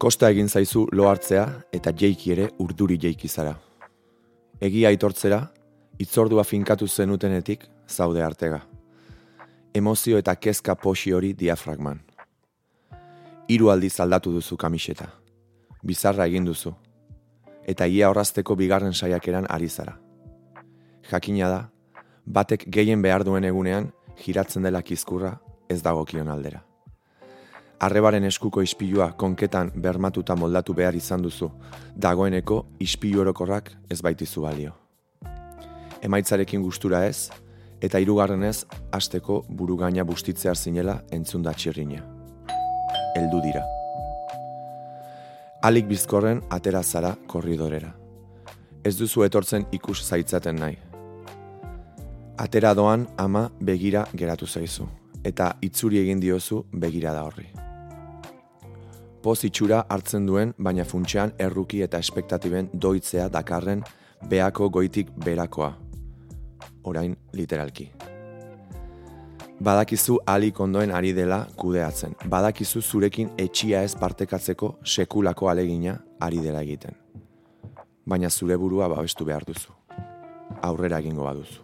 Kosta egin zaizu lo hartzea eta jeiki ere urduri jeiki zara. Egia aitortzera, itzordua finkatu zenutenetik zaude artega. Emozio eta kezka posi hori diafragman. Hiru aldiz aldatu duzu kamiseta. Bizarra egin duzu. Eta ia horrazteko bigarren saiakeran ari zara. Jakina da, batek gehien behar duen egunean, giratzen dela kizkurra ez dagokion aldera. Arrebaren eskuko ispilua konketan bermatuta moldatu behar izan duzu, dagoeneko ispilu orokorrak ez baitizu balio. Emaitzarekin gustura ez, eta hirugarrenez asteko burugaina bustitzear zinela entzun da txirrina. Eldu dira. Alik bizkorren atera zara korridorera. Ez duzu etortzen ikus zaitzaten nahi. Atera doan ama begira geratu zaizu, eta itzuri egin diozu begira da horri. Poz itxura hartzen duen, baina funtsean erruki eta espektatiben doitzea dakarren beako goitik berakoa. Orain literalki. Badakizu alik ondoen ari dela kudeatzen. Badakizu zurekin etxia ez partekatzeko sekulako alegina ari dela egiten. Baina zure burua babestu behar duzu. Aurrera egingo baduzu.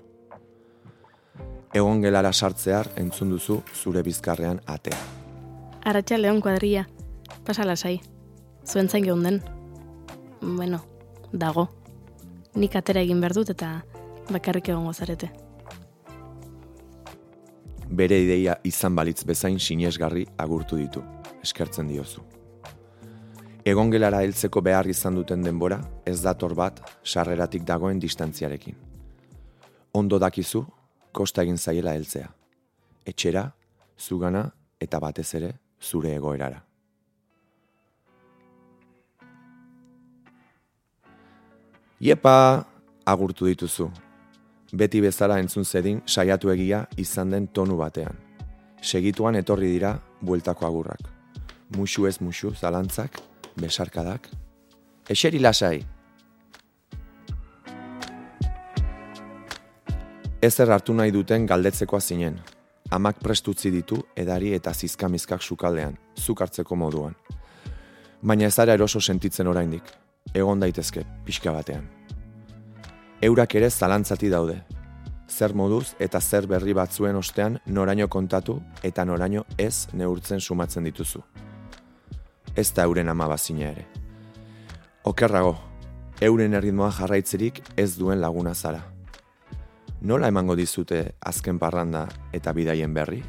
Egon gelara sartzear entzun duzu zure bizkarrean atea. Arratxa leon kuadria. Pasala sai. Zuen zain den. Bueno, dago. Nik atera egin behar dut eta bakarrik egongo zarete. Bere ideia izan balitz bezain sinesgarri agurtu ditu, eskertzen diozu. Egon gelara heltzeko behar izan duten denbora, ez dator bat sarreratik dagoen distantziarekin. Ondo dakizu, kosta egin zaiela heltzea. Etxera, zugana eta batez ere zure egoerara. Iepa, agurtu dituzu. Beti bezala entzun zedin saiatu egia izan den tonu batean. Segituan etorri dira bueltako agurrak. Musu ez musu, zalantzak, besarkadak. Eseri lasai. Ezer hartu nahi duten galdetzekoa zinen. Amak prestutzi ditu edari eta zizkamizkak sukaldean, zuk hartzeko moduan. Baina ez ara eroso sentitzen oraindik egon daitezke pixka batean. Eurak ere zalantzati daude. Zer moduz eta zer berri batzuen ostean noraino kontatu eta noraino ez neurtzen sumatzen dituzu. Ez da euren ama bazina ere. Okerrago, euren erritmoa jarraitzerik ez duen laguna zara. Nola emango dizute azken parranda eta bidaien berri?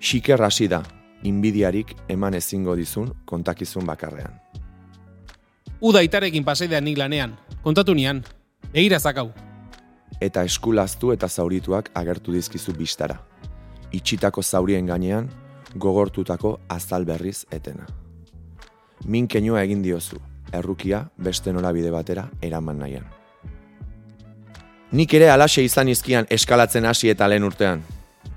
Xiker hasi da, inbidiarik eman ezingo dizun kontakizun bakarrean. Uda itarekin paseidean nik lanean, kontatu nian, egira zakau. Eta eskulaztu eta zaurituak agertu dizkizu bistara. Itxitako zaurien gainean, gogortutako azal berriz etena. Min kenua egin diozu, errukia beste norabide batera eraman nahian. Nik ere alaxe izan izkian eskalatzen hasi eta lehen urtean.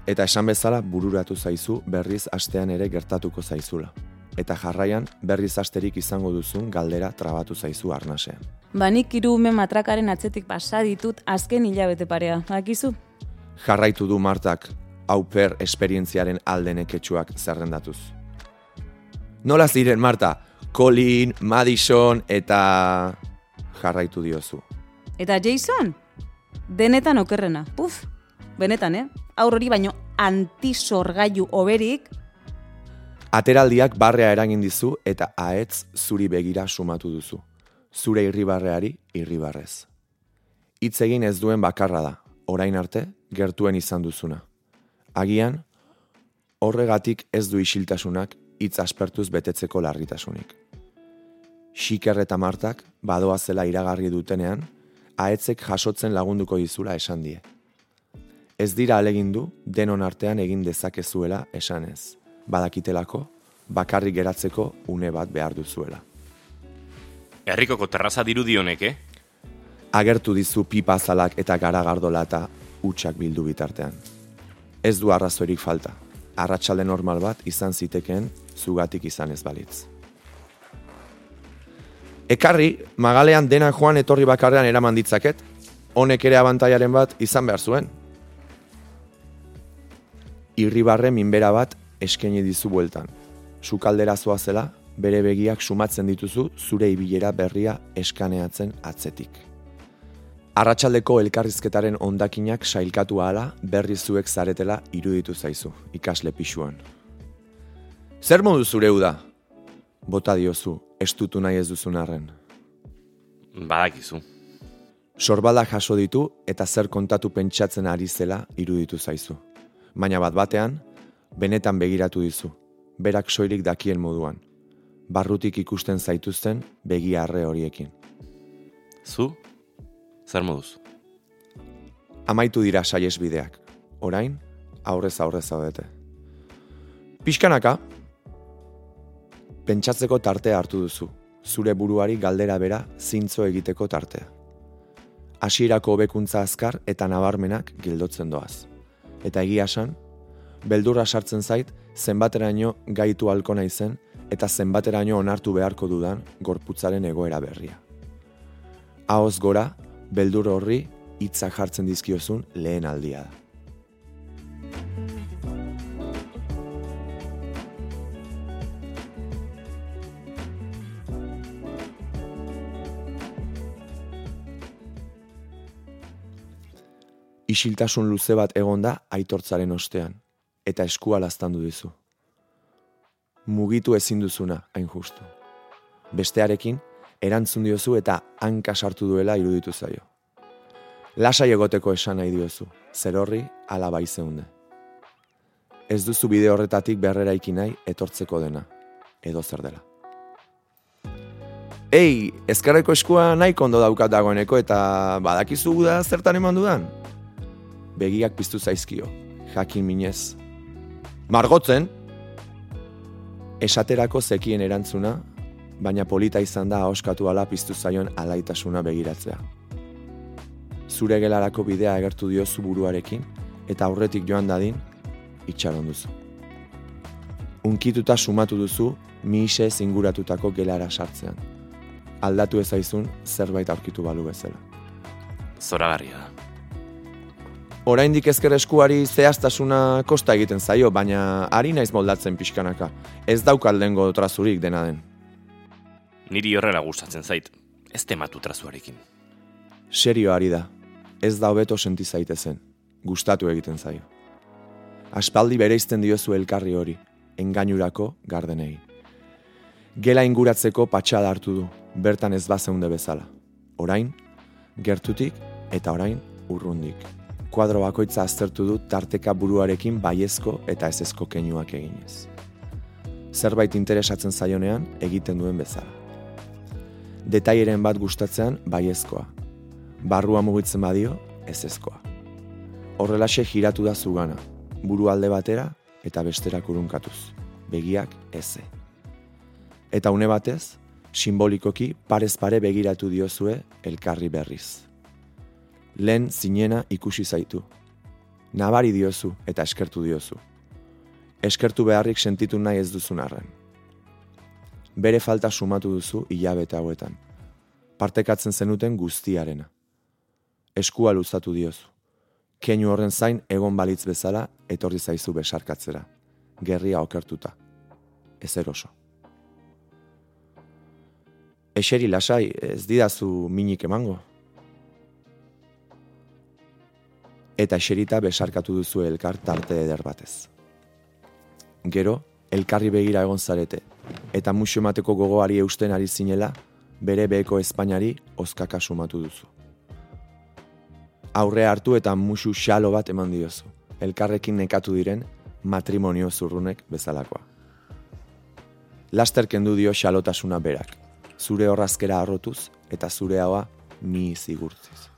Eta esan bezala bururatu zaizu berriz astean ere gertatuko zaizula eta jarraian berriz asterik izango duzun galdera trabatu zaizu arnasean. Banik irume matrakaren atzetik pasa ditut azken hilabete parea, bakizu? Jarraitu du Martak auper esperientziaren aldenek etxuak zerrendatuz. Nola ziren, Marta? Colin, Madison eta jarraitu diozu. Eta Jason? Denetan okerrena. Puf, benetan, eh? Aurrori baino antisorgailu oberik Ateraldiak barrea eragin dizu eta aetz zuri begira sumatu duzu. Zure irribarreari irribarrez. Hitz egin ez duen bakarra da, orain arte gertuen izan duzuna. Agian, horregatik ez du isiltasunak hitz aspertuz betetzeko larritasunik. Xiker eta martak badoa zela iragarri dutenean, aetzek jasotzen lagunduko dizula esan die. Ez dira alegindu denon artean egin dezakezuela esanez badakitelako, bakarrik geratzeko une bat behar duzuela. Herrikoko terraza dirudionek, eh? Agertu dizu pipa zalak eta garagardola eta utxak bildu bitartean. Ez du arrazorik falta. Arratxalde normal bat izan zitekeen zugatik izan ez balitz. Ekarri, magalean dena joan etorri bakarrean eraman ditzaket, honek ere abantaiaren bat izan behar zuen. Irribarre minbera bat eskaini dizu bueltan. sukaldera zela, bere begiak sumatzen dituzu zure ibilera berria eskaneatzen atzetik. Arratxaldeko elkarrizketaren ondakinak sailkatu ahala berri zuek zaretela iruditu zaizu, ikasle pixuan. Zer modu zure da? Bota diozu, estutu nahi ez duzun arren. Badakizu. Sorbala jaso ditu eta zer kontatu pentsatzen ari zela iruditu zaizu. Baina bat batean, benetan begiratu dizu, berak soilik dakien moduan. Barrutik ikusten zaituzten begi arre horiekin. Zu? Zer moduz? Amaitu dira saies bideak. Orain, aurrez aurrez zaudete. Piskanaka, pentsatzeko tartea hartu duzu. Zure buruari galdera bera zintzo egiteko tartea. Hasierako hobekuntza azkar eta nabarmenak gildotzen doaz. Eta egia esan, beldurra sartzen zait zenbateraino gaitu halko naizen eta zenbateraino onartu beharko dudan gorputzaren egoera berria. Ahoz gora, beldur horri hitza jartzen dizkiozun lehen aldia da. Isiltasun luze bat egonda aitortzaren ostean, eta eskua laztandu dizu. Mugitu ezin duzuna, hain justu. Bestearekin, erantzun diozu eta hanka sartu duela iruditu zaio. Lasai egoteko esan nahi diozu, zer horri ala bai zeunde. Ez duzu bide horretatik berrera nahi etortzeko dena, edo zer dela. Ei, ezkarreko eskua nahi kondo daukat dagoeneko eta badakizu da zertan eman dudan? Begiak piztu zaizkio, jakin minez. Margotzen, esaterako zekien erantzuna, baina polita izan da oskatu ala piztu zaion alaitasuna begiratzea. Zure gelarako bidea agertu dio zu buruarekin eta aurretik joan dadin itxaron duzu. Unkituta sumatu duzu miise zinguratutako gelara sartzean. Aldatu ezaizun zerbait aurkitu balu bezala. Zoragarria da. Oraindik ezker eskuari zehaztasuna kosta egiten zaio, baina ari naiz moldatzen pixkanaka. Ez daukal dengo trazurik dena den. Niri horrela gustatzen zait, ez tematu trazuarekin. Serio ari da, ez da hobeto senti zaitezen, gustatu egiten zaio. Aspaldi bereizten diozu elkarri hori, engainurako gardenei. Gela inguratzeko patxada hartu du, bertan ez bazeunde bezala. Orain, gertutik eta orain urrundik. Kuadro bakoitza aztertu du tarteka buruarekin baiezko eta ezezko keinuak eginez. Zerbait interesatzen zaionean egiten duen bezala detaieren bat gustatzean baiezkoa. Barrua mugitzen badio, ez ezkoa. Horrelaxe giratu da zugana, buru alde batera eta besterak urunkatuz. Begiak eze. Eta une batez, simbolikoki parez pare begiratu diozue elkarri berriz. Lehen zinena ikusi zaitu. Nabari diozu eta eskertu diozu. Eskertu beharrik sentitu nahi ez duzun arren bere falta sumatu duzu hilabete hauetan. Partekatzen zenuten guztiarena. Eskua luzatu diozu. Keinu horren zain egon balitz bezala etorri zaizu besarkatzera. Gerria okertuta. Ez eroso. Eseri lasai, ez didazu minik emango. Eta eserita besarkatu duzu elkar tarte eder batez. Gero, elkarri begira egon zarete, eta musu emateko gogoari eusten ari zinela, bere beheko Espainari oskaka sumatu duzu. Aurre hartu eta musu xalo bat eman diozu, elkarrekin nekatu diren matrimonio zurrunek bezalakoa. Laster kendu dio xalotasuna berak, zure horrazkera arrotuz eta zure haua mi zigurtziz.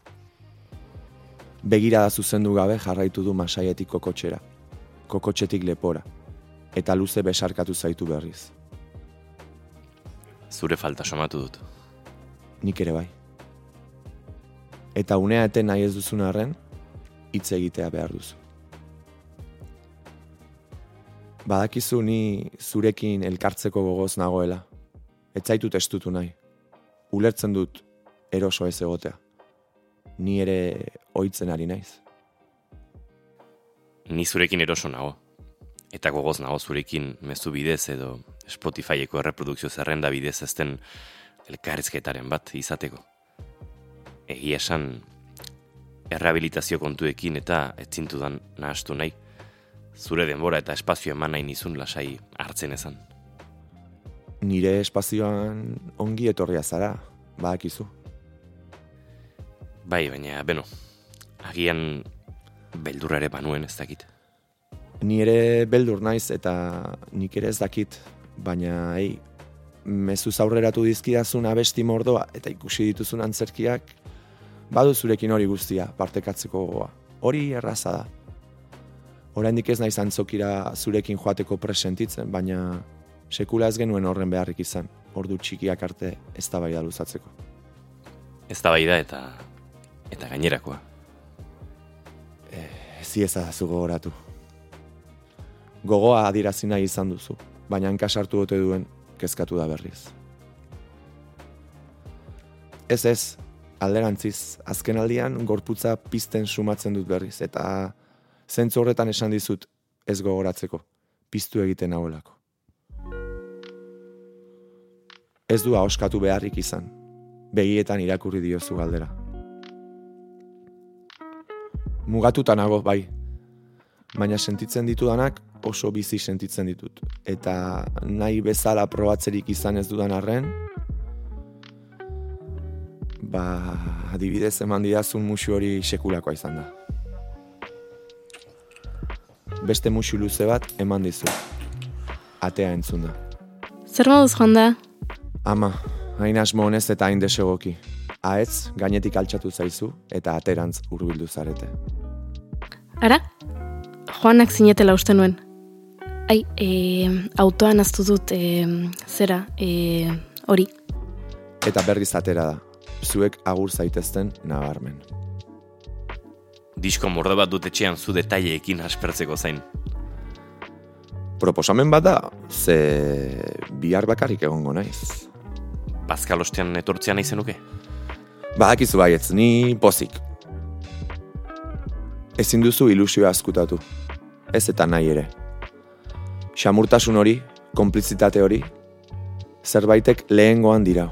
Begira da zuzendu gabe jarraitu du masaietik kokotxera, kokotxetik lepora, eta luze besarkatu zaitu berriz. Zure falta somatu dut. Nik ere bai. Eta unea eten nahi ez duzun arren, hitz egitea behar duzu. Badakizu ni zurekin elkartzeko gogoz nagoela. Ez zaitut estutu nahi. Ulertzen dut eroso ez egotea. Ni ere ohitzen ari naiz. Ni zurekin eroso nago eta gogoz nago zurekin mezu bidez edo Spotifyeko erreprodukzio zerrenda bidez ezten elkarrizketaren bat izateko. Egia esan, errehabilitazio kontuekin eta etzintudan nahastu nahi, zure denbora eta espazio eman nahi nizun lasai hartzen ezan. Nire espazioan ongi etorria zara, badakizu. Bai, baina, beno, agian beldurra ere banuen ez dakit. Ni ere beldur naiz eta nik ere ez dakit, baina ei, mezuz aurreratu dizkidazun abesti mordoa eta ikusi dituzun antzerkiak, badu zurekin hori guztia partekatzeko gogoa. Hori erraza da. Oraindik ez naiz antzokira zurekin joateko presentitzen, baina sekula ez genuen horren beharrik izan, ordu txikiak arte ez da luzatzeko. Ez da eta eta gainerakoa. Ezi ez da gogoratu. Gogoa adirazi nahi izan duzu, baina hankasartu dute duen kezkatu da berriz. Ez ez, alderantziz, azken aldian gorputza pizten sumatzen dut berriz, eta zentzu horretan esan dizut ez gogoratzeko, piztu egiten hauelako. Ez du oskatu beharrik izan, begietan irakurri diozu galdera. Mugatuta nago, bai, baina sentitzen ditudanak oso bizi sentitzen ditut. Eta nahi bezala probatzerik izan ez dudan arren, ba, adibidez eman didazun musu hori sekulakoa izan da. Beste musu luze bat eman dizu. Atea entzun da. Zer moduz joan da? Ama, hain asmo honez eta hain desegoki. Aetz, gainetik altxatu zaizu eta aterantz hurbildu zarete. Ara? Joanak zinetela uste nuen. Ai, e, autoan aztu dut, e, zera, e, hori. Eta berriz atera da. Zuek agur zaitezten nabarmen. Disko mordo bat dut etxean zu detaileekin aspertzeko zain. Proposamen bat da, ze bihar bakarrik egongo naiz. Bazkalostean etortzean nahi zenuke? Badakizu baietz, ni pozik. Ezin duzu ilusioa askutatu. Ez eta nahi ere xamurtasun hori, konplizitate hori, zerbaitek lehengoan dira.